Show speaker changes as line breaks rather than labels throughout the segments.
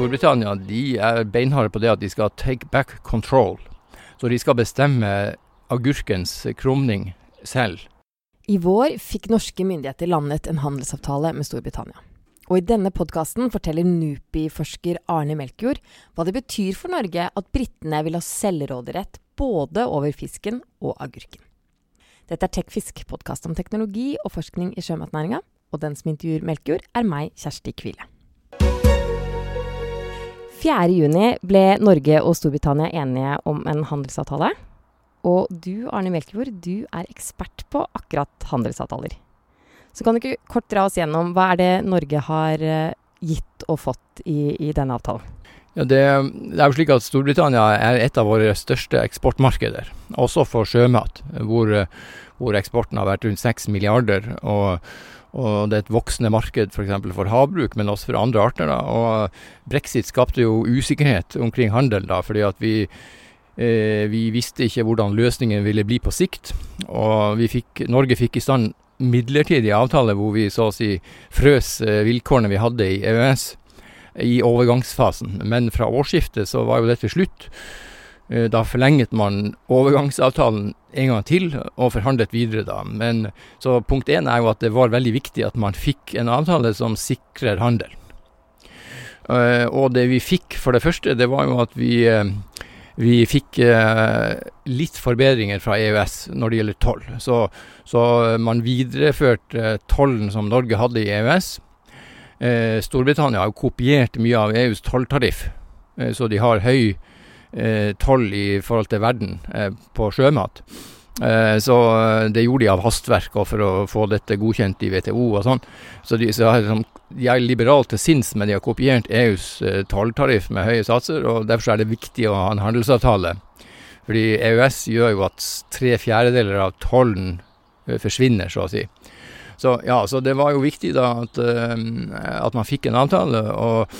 Storbritannia de er beinharde på det at de skal take back control. Så de skal bestemme agurkens krumning selv.
I vår fikk norske myndigheter landet en handelsavtale med Storbritannia. Og i denne podkasten forteller NUPI-forsker Arne Melkjord hva det betyr for Norge at britene vil ha selvråderett både over fisken og agurken. Dette er TechFisk, podkast om teknologi og forskning i sjømatnæringa. Og den som intervjuer Melkjord, er meg, Kjersti Kvile. 4.6 ble Norge og Storbritannia enige om en handelsavtale. Og du, Arne Melkjord, du er ekspert på akkurat handelsavtaler. Så kan du ikke kort dra oss gjennom hva er det Norge har eh, gitt og fått i, i denne avtalen?
Ja, det, det, er jo slik at Storbritannia er et av våre største eksportmarkeder, også for sjømat, hvor, hvor eksporten har vært rundt 6 milliarder. og og det er et voksende marked f.eks. For, for havbruk, men også for andre arter. Da. Og brexit skapte jo usikkerhet omkring handel, da, fordi at vi, eh, vi visste ikke hvordan løsningen ville bli på sikt. Og fikk, Norge fikk i stand midlertidig avtale hvor vi så å si frøs eh, vilkårene vi hadde i EØS i overgangsfasen. Men fra årsskiftet så var jo dette slutt. Eh, da forlenget man overgangsavtalen en gang til og forhandlet videre da. Men så punkt én er jo at det var veldig viktig at man fikk en avtale som sikrer handel. Uh, og det vi fikk for det første, det var jo at vi, uh, vi fikk uh, litt forbedringer fra EØS når det gjelder toll. Så, så man videreførte tollen som Norge hadde i EØS. Storbritannia har kopiert mye av EUs tolltariff, så de har høy eh, toll i forhold til verden eh, på sjømat. Eh, så eh, det gjorde de av hastverk og for å få dette godkjent i WTO og sånn. Så de, så liksom, de er liberale til sinns, men de har kopiert EUs eh, tolltariff med høye satser. og Derfor er det viktig å ha en handelsavtale. Fordi EØS gjør jo at tre fjerdedeler av tollen eh, forsvinner, så å si. Så ja, så det var jo viktig da at, at man fikk en avtale. og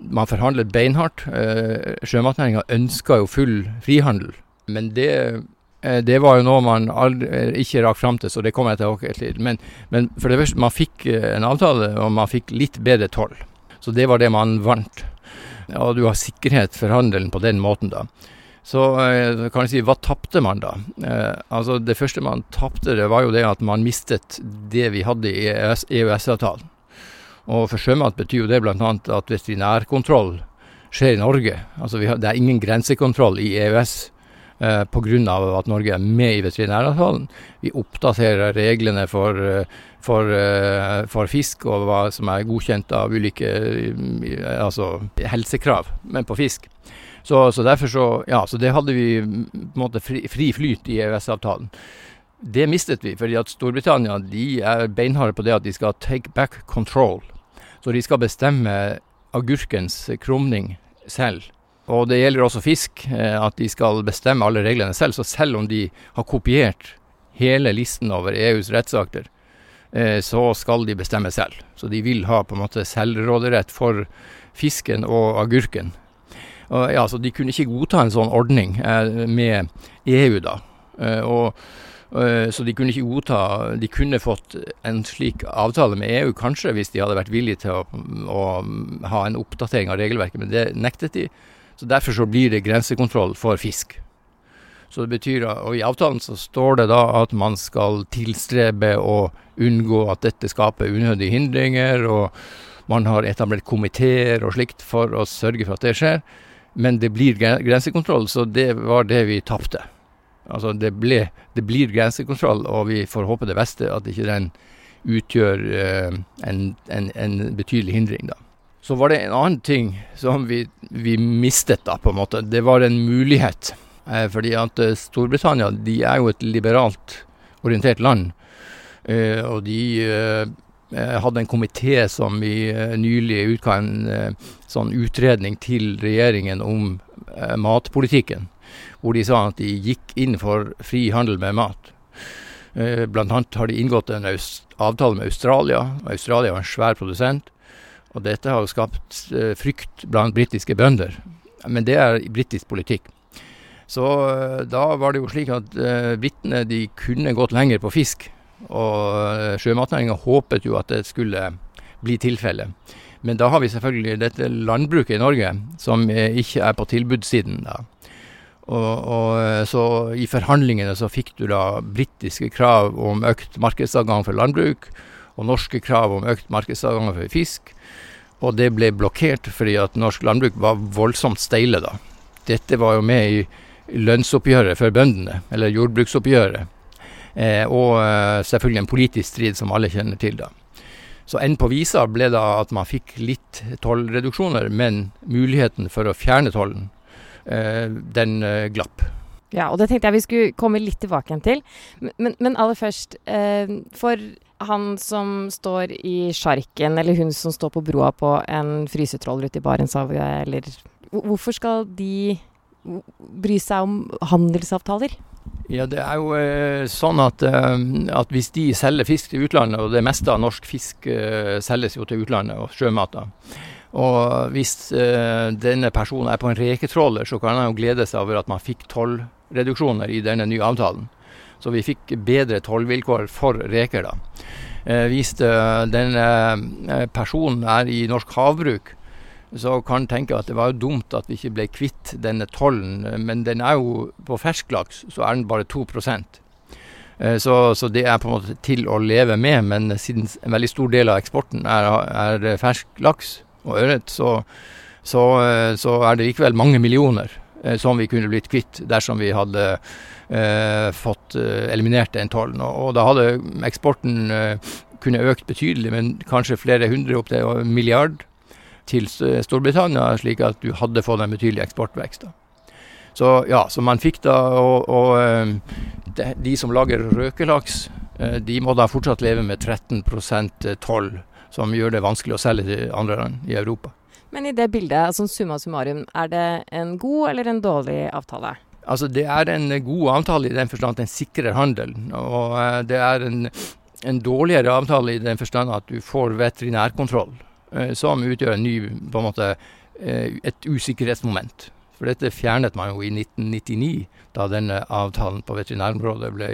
man forhandlet beinhardt. Eh, Sjømatnæringa ønska jo full frihandel, men det, eh, det var jo noe man aldri, eh, ikke rakk fram til, så det kommer jeg tilbake til. Men, men for det første, man fikk en avtale, og man fikk litt bedre toll. Så det var det man vant. Og du har sikkerhet for handelen på den måten, da. Så kan jeg si, hva tapte man da? Eh, altså Det første man tapte, var jo det at man mistet det vi hadde i EØS-avtalen. Og for sjømat betyr jo det bl.a. at veterinærkontroll skjer i Norge. Altså har, Det er ingen grensekontroll i EØS eh, pga. at Norge er med i veterinæravtalen. Vi oppdaterer reglene for, eh, for, eh, for, fisk og hva som er godkjent av ulike eh, altså helsekrav, men på fisk. Så, så, derfor så, ja, så det hadde vi på en måte fri, fri flyt i EØS-avtalen. Det mistet vi, fordi at Storbritannia de er beinharde på det at de skal take back control så de skal bestemme agurkens krumning selv. Og det gjelder også fisk, eh, at de skal bestemme alle reglene selv. Så selv om de har kopiert hele listen over EUs rettsakter, eh, så skal de bestemme selv. Så de vil ha på en måte selvråderett for fisken og agurken. Og, ja, så de kunne ikke godta en sånn ordning eh, med EU, da. Og så de kunne ikke godta De kunne fått en slik avtale med EU, kanskje, hvis de hadde vært villige til å, å ha en oppdatering av regelverket, men det nektet de. Så Derfor så blir det grensekontroll for fisk. Så det betyr, og I avtalen så står det da at man skal tilstrebe å unngå at dette skaper unødige hindringer, og man har etablert komiteer og slikt for å sørge for at det skjer. Men det blir grensekontroll, så det var det vi tapte. Altså det, ble, det blir grensekontroll, og vi får håpe det beste, at ikke den utgjør eh, en, en, en, betydelig hindring. da. Så var det en annen ting som vi, vi mistet, da, på en måte. Det var en mulighet. Eh, fordi at eh, Storbritannia de er jo et liberalt orientert land. Eh, og de eh, eh, hadde en komité som vi nylig utga en sånn utredning til regjeringen om matpolitikken hvor de sa at de gikk inn for fri handel med mat. Eh, blant annet har de inngått en avtale med Australia. Australia var en svær produsent. Og dette har skapt eh, frykt blant britiske bønder. Men det er britisk politikk. Så eh, da var det jo slik at britene kunne gått lenger på fisk. Og sjømatnæringa håpet jo at det skulle bli tilfellet. Men da har vi selvfølgelig dette landbruket i Norge, som ikke er på tilbudssiden. da. Og, og, så I forhandlingene så fikk du da britiske krav om økt markedsadgang for landbruk, og norske krav om økt markedsadgang for fisk. Og det ble blokkert fordi at norsk landbruk var voldsomt steile da. Dette var jo med i lønnsoppgjøret for bøndene, eller jordbruksoppgjøret. Eh, og eh, selvfølgelig en politisk strid som alle kjenner til da. Så enn på visa ble da at man fikk litt tollreduksjoner, men muligheten for å fjerne tollen, eh, den eh, glapp.
Ja, og det tenkte jeg vi skulle komme litt tilbake igjen til. Men, men aller først, eh, for han som står i sjarken, eller hun som står på broa på en frysetroll ute i Barentshavet, eller Hvorfor skal de bry seg om handelsavtaler?
Ja, Det er jo eh, sånn at, eh, at, hvis de selger fisk til utlandet, og det meste av norsk fisk eh, selges jo til utlandet, og sjømat da, og hvis uh, denne personen er på en reketråler, så kan han jo glede seg over at man fikk tollreduksjoner i denne nye avtalen. Så vi fikk bedre tollvilkår for reker, da. Uh, hvis uh, denne personen er i norsk havbruk, så kan en tenke at det var jo dumt at vi ikke ble kvitt denne tollen. Men den er jo på fersklaks, så er den bare 2 så, så det er på en måte til å leve med. Men siden en veldig stor del av eksporten er, er fersk laks, og ørret, så, så, eh, så, er det likevel mange millioner eh, som vi kunne blitt kvitt dersom vi hadde eh, fått eh, eliminert den tollen. Og, da hadde eksporten eh, kunne økt betydelig, men kanskje flere hundre opp til en milliard til Storbritannia, slik at du hadde fått en betydelig eksportvekst. da. Så ja, så man fikk da Og, og de, de, som lager røkelaks, de må da fortsatt leve med 13% toll som gjør det vanskelig å selge til andre land i Europa.
Men i det bildet, altså summa summarum, er det en god eller en dårlig avtale?
Altså Det er en god avtale i den forstand at den sikrer handel. Og eh, det er en, en dårligere avtale i den forstand at du får veterinærkontroll, eh, som utgjør en ny, på en måte, eh, et usikkerhetsmoment. For dette fjernet man jo i 1999, da denne avtalen på veterinærområdet ble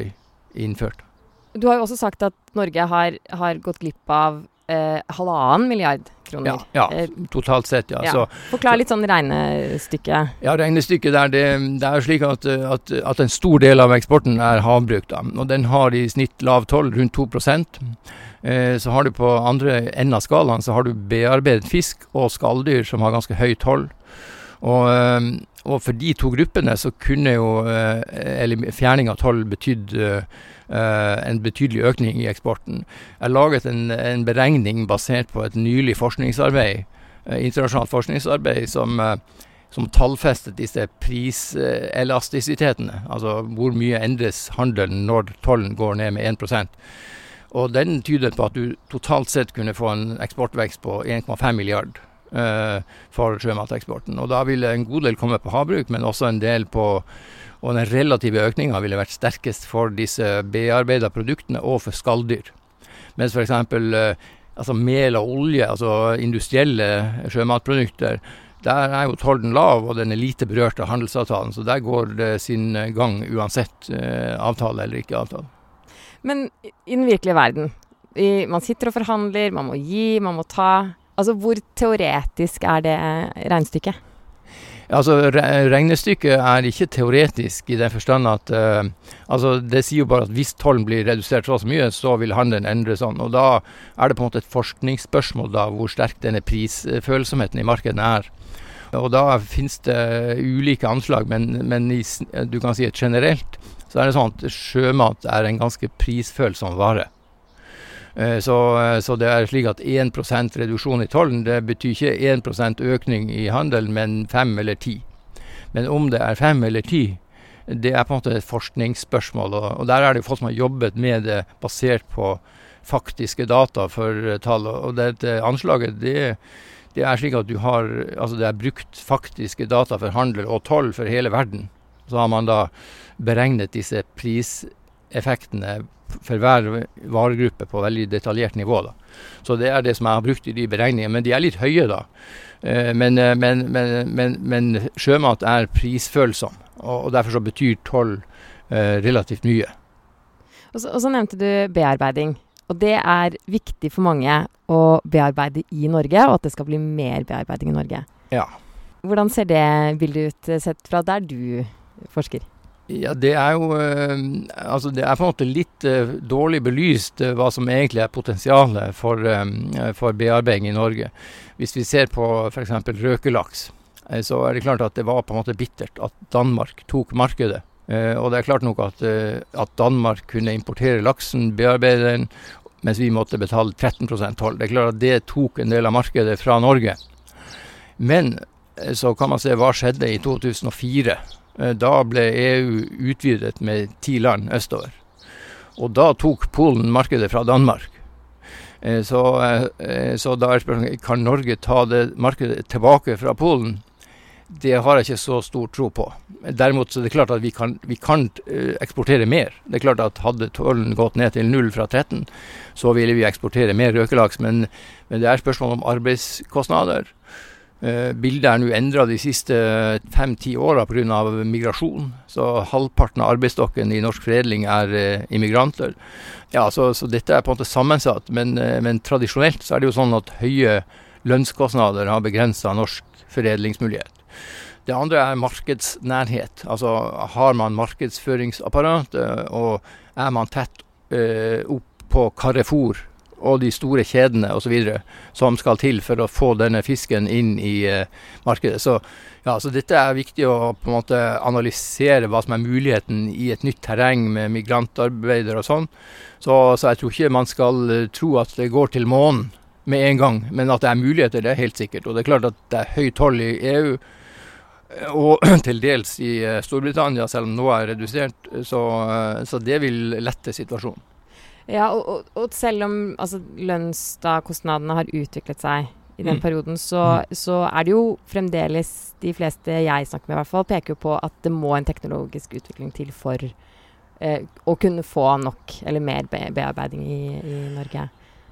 innført.
Du har jo også sagt at Norge har, har gått glipp av eh, halvannen milliard kroner.
Ja, ja eh, totalt sett, ja. ja. Så,
Forklar litt sånn regnestykket.
Ja, regnestykket der, det, det er slik at, at, at, en stor del av eksporten er havbruk. da, og Den har i snitt lav toll, rundt 2 eh, Så har du på andre enden av skalaen så har du bearbeidet fisk og skalldyr som har ganske høy toll. Og, eh, og, for de to gruppene så kunne jo eh, fjerning av toll betydd eh, en betydelig økning i eksporten. Jeg laget en, en beregning basert på et nylig forskningsarbeid, internasjonalt forskningsarbeid som, som tallfestet disse priselastisitetene. Altså hvor mye endres handelen når tollen går ned med 1% Og den tydet på at du totalt sett kunne få en eksportvekst på 1,5 milliard for sjømateksporten. Og da ville en god del komme på havbruk, men også en del på og den relative økninga ville vært sterkest for disse bearbeida produktene og for skalldyr. Mens f.eks. Eh, altså mel og olje, altså industrielle sjømatprodukter, der er jo tollen lav, og den er lite berørt av handelsavtalen. Så der går det sin gang uansett eh, avtale eller ikke avtale.
Men i den virkelige verden, man sitter og forhandler, man må gi, man må ta. Altså hvor teoretisk er det regnestykket?
Altså, Regnestykket er ikke teoretisk i den forstand at uh, altså, Det sier jo bare at hvis tollen blir redusert så mye, så vil handelen endre sånn. Og Da er det på en måte et forskningsspørsmål da, hvor sterk denne prisfølsomheten i markedet er. Og Da finnes det ulike anslag, men, men i, du kan si at generelt så er det sånn at sjømat er en ganske prisfølsom vare. Eh, så, eh, så, det er slik at 1% reduksjon i tollen det betyr ikke 1% økning i handelen, men 5 eller 10. Men om det er 5 eller 10, det er på en måte et forskningsspørsmål. Og, og der er det folk som har jobbet med det basert på faktiske data for eh, tall. Og dette anslaget det, det er slik at du har Altså det er brukt faktiske data for handel og toll for hele verden. Så har man da beregnet disse priseffektene for hver varegruppe på veldig detaljert nivå. Da. Så det er det som jeg har brukt i de beregningene. Men de er litt høye, da. Eh, men, eh, men, men, men sjømat er prisfølsom, og, derfor så betyr toll eh, relativt mye.
Og så, og så, nevnte du bearbeiding. Og det er viktig for mange å bearbeide i Norge, og at det skal bli mer bearbeiding i Norge.
Ja.
Hvordan ser det bildet ut sett fra der du forsker?
Ja, det er jo eh, Altså, det er på en måte litt uh, dårlig belyst uh, hva som egentlig er potensialet for, for, bearbeiding i Norge. Hvis vi ser på f.eks. røkelaks, så er det klart at det var på en måte bittert at Danmark tok markedet. og det er klart nok at, at Danmark kunne importere laksen, bearbeide den, mens vi måtte betale 13% toll. Det er klart at det tok en del av markedet fra Norge. Men så kan man se hva skjedde i 2004. Eh, da ble EU utvidet med ti land østover. Og da tok Polen markedet fra Danmark. Eh, så, eh, så da er spørsmålet kan Norge ta det markedet tilbake fra Polen. Det har jeg ikke så stor tro på. Derimot så er det klart at vi kan, vi kan eksportere mer. Det er klart at Hadde tollen gått ned til null fra 13, så ville vi eksportere mer røkelaks. Men, men det er spørsmål om arbeidskostnader. Eh, bildet er nå endra de siste fem-ti åra pga. migrasjon. Så halvparten av arbeidsstokken i norsk foredling er eh, immigranter. Ja, så, så, dette er på en måte sammensatt. Men, eh, men, tradisjonelt så er det jo sånn at høye lønnskostnader har begrensa norsk foredlingsmulighet. Det andre er markedsnærhet. Altså har man markedsføringsapparat, og er man tett opp på Carrefour og de store kjedene osv. som skal til for å få denne fisken inn i uh, markedet. Så, ja, så, dette er viktig å på en måte analysere hva som er muligheten i et nytt terreng med migrantarbeidere og sånn. Så, så, jeg tror ikke man skal uh, tro at det går til månen med en gang, men at det er muligheter, det er helt sikkert. Og det er klart at det er høy toll i EU. Og til dels i eh, Storbritannia, selv om nå er redusert. Så, så det vil lette situasjonen.
Ja, og, og, og selv om altså, lønnskostnadene har utviklet seg i den mm. perioden, så, mm. så, er det jo fremdeles De fleste jeg snakker med, i hvert fall, peker jo på at det må en teknologisk utvikling til for eh, å kunne få nok eller mer be bearbeiding i, i, Norge.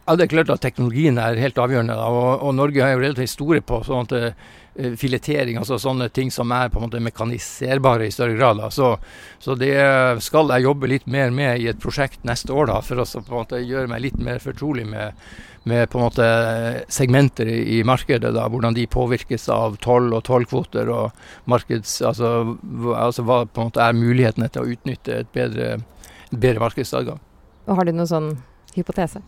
Ja, Det er klart at teknologien er helt avgjørende. Og, og Norge er jo relativt store på sånn at uh, filetering, altså sånne ting som er på en måte mekaniserbare i større grad. Så, så, det skal jeg jobbe litt mer med i et prosjekt neste år, da, for å på en måte gjøre meg litt mer fortrolig med, med på en måte segmenter i, i markedet. Da, hvordan de påvirkes av toll og tollkvoter og markeds... Altså, altså, hva på en måte er mulighetene til å utnytte et bedre, bedre markedsadgang.
Og har du noen sånn hypotese?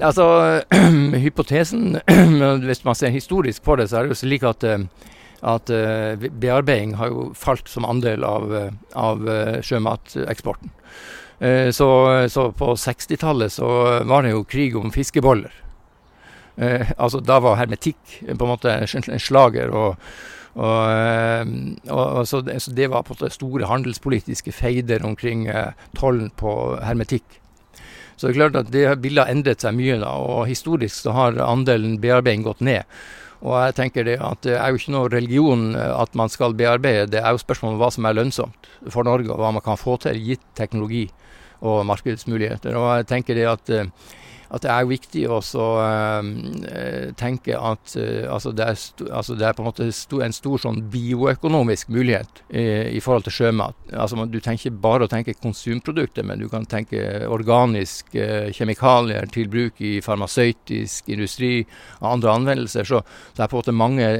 Altså, hypotesen, hvis man ser historisk på det, så er det jo slik at, eh, at eh, bearbeiding har jo falt som andel av, eh, av sjømateksporten. Så, så, på 60-tallet så var det jo krig om fiskeboller. altså Da var hermetikk på en måte en slager. og og, og, så, det, så, det, var på store handelspolitiske feider omkring tollen på hermetikk. Så det er klart at det bildet har endret seg mye, da, og historisk så har andelen bearbeiding gått ned. Og jeg tenker det at det er jo ikke noe religion eh, at man skal bearbeide, det er jo spørsmål om hva som er lønnsomt for Norge, og hva man kan få til gitt teknologi og markedsmuligheter. Og jeg tenker det at eh, at det er viktig å uh, tenke at uh, altså det, er altså det, er på en måte sto, en stor sånn bioøkonomisk mulighet i, i forhold til sjømat. Altså man, du tenker ikke bare å tenke konsumprodukter, men du kan tenke organisk uh, kjemikalier til bruk i farmasøytisk industri og andre anvendelser. Så det er på en måte mange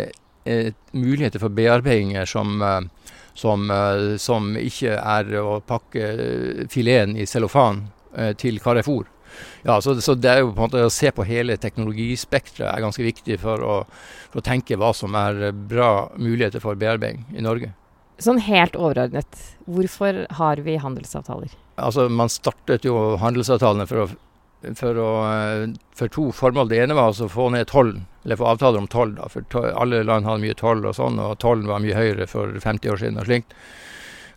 muligheter for bearbeidinger som som, som, ikke er å pakke fileten i cellofan til Carrefour. Ja, så, så, det er jo på en måte å se på hele teknologispekteret er ganske viktig for å, for å, tenke hva som er bra muligheter for bearbeiding i Norge.
Sånn helt overordnet, hvorfor har vi handelsavtaler?
Altså, Man startet jo handelsavtalene for, å, for, å, for to formål. Det ene var altså å få ned tollen, eller få avtaler om toll. da, for to, Alle land hadde mye toll og sånn, og tollen var mye høyere for 50 år siden og slikt.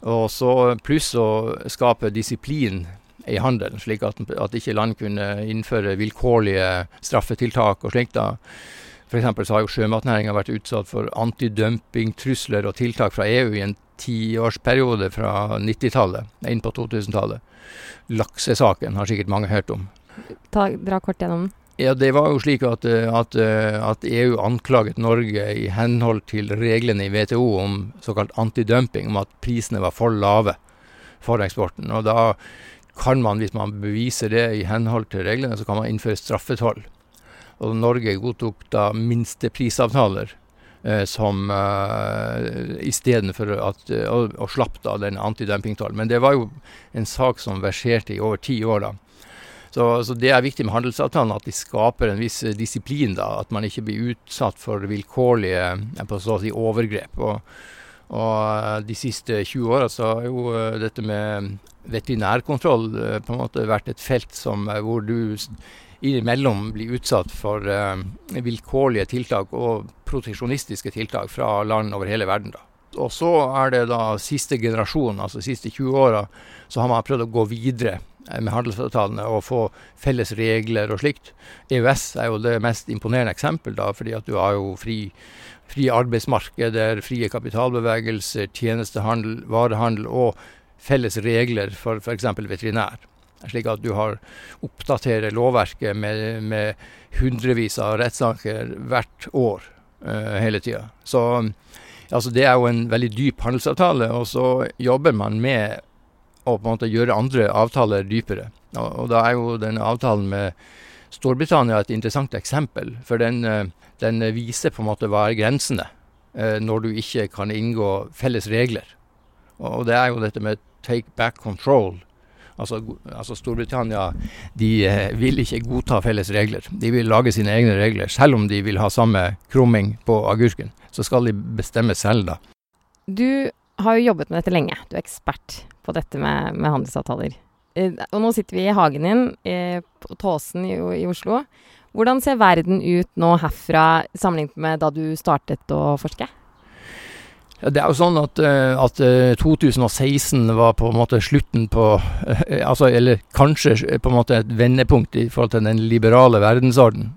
Og så pluss å skape disiplin i handelen, slik at, at ikke land kunne innføre vilkårlige straffetiltak og slikt. da. F.eks. så har jo sjømatnæringa vært utsatt for antidumpingtrusler og tiltak fra EU i en tiårsperiode fra 90-tallet inn på 2000-tallet. Laksesaken har sikkert mange hørt om.
Ta, dra kort gjennom den.
Ja, Det var jo slik at, at, at, EU anklaget Norge i henhold til reglene i WTO om såkalt antidumping, om at prisene var for lave for eksporten. Og da kan man, hvis man beviser det i henhold til reglene, så kan man innføre straffetoll. Og Norge godtok da minsteprisavtaler eh, som eh, istedenfor at eh, og, og slapp da den antidumpingtollen. Men det var jo en sak som verserte i over ti år da. Så, så, det er viktig med handelsavtalen at de skaper en viss disiplin. da, At man ikke blir utsatt for vilkårlige si, overgrep. Og, og de siste 20 åra så har jo dette med veterinærkontroll på en måte vært et felt som, hvor du innimellom blir utsatt for vilkårlige tiltak og proteksjonistiske tiltak fra land over hele verden. da. Og så er det da siste generasjon, altså de siste 20 åra, så har man prøvd å gå videre eh, med handelsavtalene og få felles regler og slikt. EØS er jo det mest imponerende eksempel, da, fordi at du har jo fri, fri arbeidsmarkeder, frie kapitalbevegelser, tjenestehandel, varehandel og felles regler for f.eks. veterinær. Slik at du har oppdaterer lovverket med, med hundrevis av rettssaker hvert år uh, hele tida. Så altså, det er jo en veldig dyp handelsavtale, og så jobber man med å på en måte gjøre andre avtaler dypere. Og, og da er jo denne avtalen med Storbritannia et interessant eksempel, for den, uh, den viser på en måte hva er grensene uh, når du ikke kan inngå felles regler. Og, og det er jo dette med take back control Altså, altså Storbritannia de eh, vil ikke godta felles regler. De vil lage sine egne regler. Selv om de vil ha samme krumming på agurken, så skal de bestemme selv, da.
Du har jo jobbet med dette lenge. Du er ekspert på dette med, med handelsavtaler. Eh, og nå sitter vi i hagen din eh, på Tåsen i, i Oslo. Hvordan ser verden ut nå herfra sammenlignet med da du startet å forske?
Ja, det er jo sånn at, eh, at, 2016 eh, var på en måte slutten på altså, Eller kanskje på en måte et vendepunkt i forhold til den liberale verdensorden.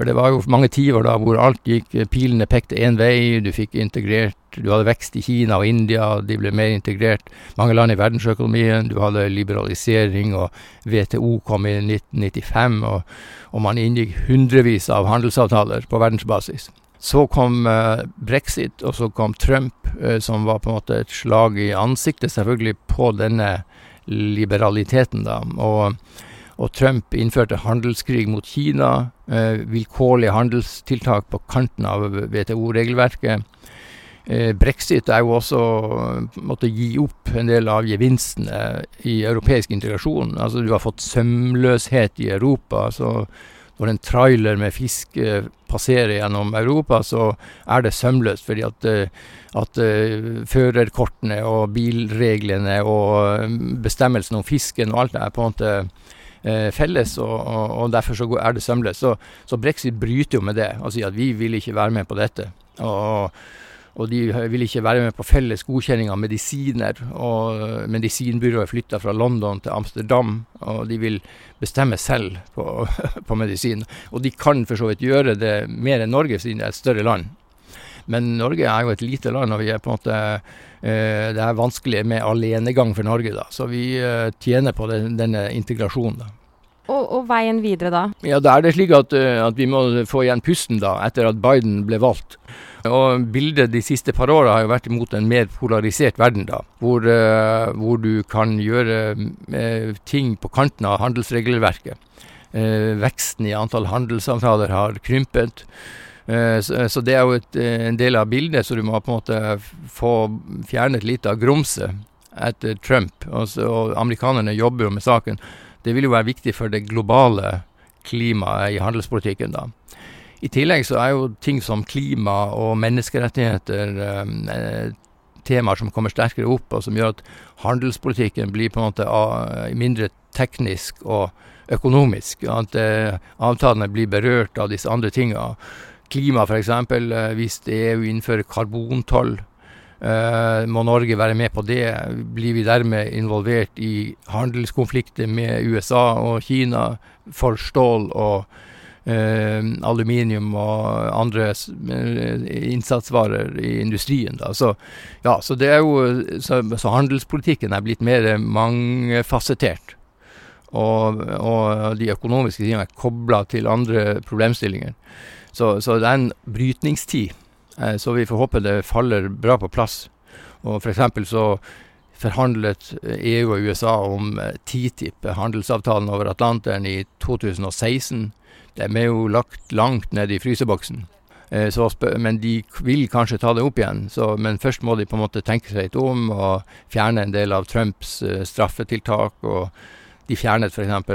For det var jo mange tiår da hvor alt gikk Pilene pekte én vei, du fikk integrert Du hadde vekst i Kina og India, de ble mer integrert. Mange land i verdensøkonomien. Du hadde liberalisering, og WTO kom i 1995, og, og man inngikk hundrevis av handelsavtaler på verdensbasis. Så kom eh, brexit, og så kom Trump, eh, som var på en måte et slag i ansiktet selvfølgelig på denne liberaliteten. da, og, og Trump innførte handelskrig mot Kina, uh, vilkårlige handelstiltak på kanten av WTO-regelverket. Brexit er jo også måtte gi opp en del av gevinstene i europeisk integrasjon. Altså Du har fått sømløshet i Europa. så når en trailer med fisk eh, passerer gjennom Europa, så er det sømløst. Fordi at, eh, at førerkortene og bilreglene og bestemmelsen om fisken og alt det er på en måte felles, og, og, og, derfor så er det sømløst. Så, så, brexit bryter jo med det og sier at vi vil ikke være med på dette. Og, og de vil ikke være med på felles godkjenning av medisiner. og Medisinbyrået flytta fra London til Amsterdam, og de vil bestemme selv på, på medisin. Og de kan for så vidt gjøre det mer enn Norge, siden det er et større land. Men Norge er jo et lite land, og vi er på en måte eh, det er vanskelig med alenegang for Norge. da, Så vi eh, tjener på den, denne integrasjonen. da.
Og, og, veien videre da?
Ja, Da er det slik at, eh, at vi må få igjen pusten da, etter at Biden ble valgt. Og Bildet de siste par åra har jo vært imot en mer polarisert verden, da, hvor, uh, hvor du kan gjøre uh, ting på kanten av handelsregelverket. Uh, veksten i antall handelsavtaler har krympet. Så, så, det er jo et, en del av bildet, så du må på en måte få fjernet litt av grumset etter Trump. Og, så, og amerikanerne jobber jo med saken. Det vil jo være viktig for det globale klimaet i handelspolitikken, da. I tillegg så er jo ting som klima og menneskerettigheter eh, temaer som kommer sterkere opp, og som gjør at handelspolitikken blir på en måte uh, mindre teknisk og økonomisk. At eh, avtalene blir berørt av disse andre tingene. Klima f.eks. Uh, hvis EU innfører karbontoll, uh, må Norge være med på det. Blir vi dermed involvert i handelskonflikter med USA og Kina for stål og eh, aluminium og andre eh, innsatsvarer i industrien. Da. Så, ja, så, det er jo, så, så handelspolitikken er blitt mer mangefasettert. Og, og de økonomiske tingene er kobla til andre problemstillinger. Så, så, det er en brytningstid. Eh, så vi får håpe det faller bra på plass. Og f.eks. så forhandlet EU og USA om TTIP, handelsavtalen over Atlanteren, i 2016. De er jo lagt langt ned i fryseboksen. Så, men de vil kanskje ta det opp igjen. Så, men først må de på en måte tenke seg litt om og fjerne en del av Trumps straffetiltak. og de fjernet f.eks.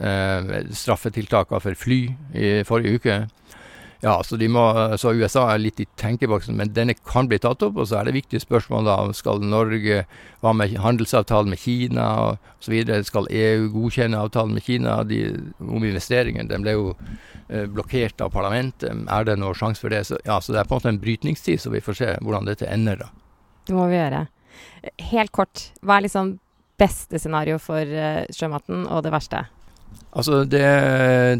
Eh, straffetiltakene for fly i forrige uke. Ja, så, må, så, USA er litt i tenkeboksen, men denne kan bli tatt opp. Og så er det viktige spørsmål da, skal Norge Hva med handelsavtalen med Kina osv.? Skal EU godkjenne avtalen med Kina de, om investeringen? Den ble jo eh, blokkert av parlamentet. Er det noen sjanse for det? Så, ja, så det er på en måte en brytningstid, så vi får se hvordan dette ender. da.
Det må vi gjøre. Helt kort, hva er liksom beste scenario for uh, sjømaten, og det verste?
Altså det,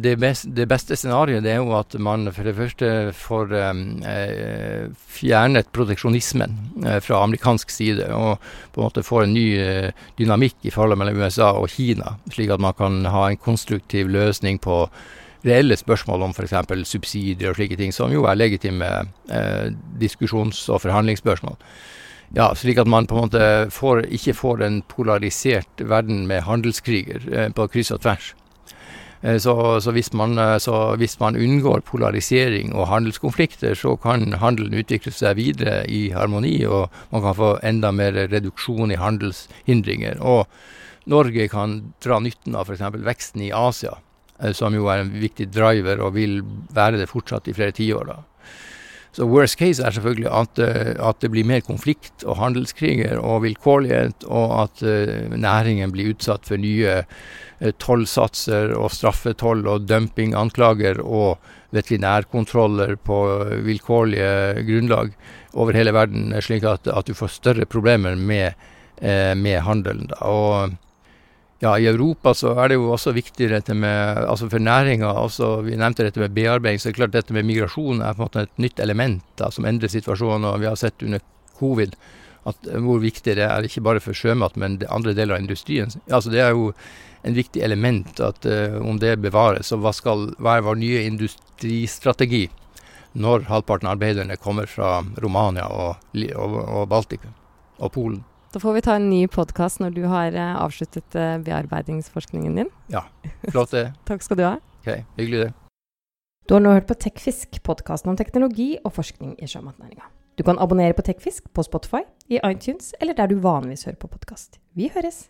det, best, det beste scenarioet er jo at man for det første får eh, fjernet proteksjonismen eh, fra amerikansk side, og på en måte får en ny eh, dynamikk i forholdet mellom USA og Kina, slik at man kan ha en konstruktiv løsning på reelle spørsmål om f.eks. subsidier og slike ting, som jo er legitime eh, diskusjons- og forhandlingsspørsmål. Ja, slik at man på en måte får, ikke får en polarisert verden med handelskriger eh, på kryss og tvers. Eh, så, så, hvis man, eh, så, hvis man, unngår polarisering og handelskonflikter, så kan handelen utvikle seg videre i harmoni, og man kan få enda mer reduksjon i handelshindringer. Og Norge kan dra nytten av f.eks. veksten i Asia, som jo er en viktig driver og vil være det fortsatt i flere tiår. Så worst case er selvfølgelig at, eh, at, det blir mer konflikt og handelskriger og vilkårlighet, og at uh, næringen blir utsatt for nye uh, tollsatser og straffetoll og dumpinganklager og veterinærkontroller på vilkårlige grunnlag over hele verden, slik at, at du får større problemer med, med handelen. Og ja, I Europa så er det jo også viktig dette med altså for næringa. Altså, vi nevnte dette med bearbeiding. så det er klart Dette med migrasjon er på en måte et nytt element da, som endrer situasjonen. og Vi har sett under covid at, hvor viktig det er, ikke bare for sjømat, men andre deler av industrien. Altså, det er jo en viktig element at uh, om det bevares. Og hva skal være vår nye industristrategi når halvparten av arbeiderne kommer fra Romania og, og, og Baltikum og Polen?
Da får vi ta en ny podkast når du har uh, avsluttet uh, bearbeidingsforskningen din.
Ja, flott det.
Takk skal du ha.
Ok, Hyggelig det.
Du har nå hørt på Tekfisk, podkasten om teknologi og forskning i sjømatnæringa. Du kan abonnere på Tekfisk på Spotify, i iTunes eller der du vanligvis hører på podkast. Vi høres!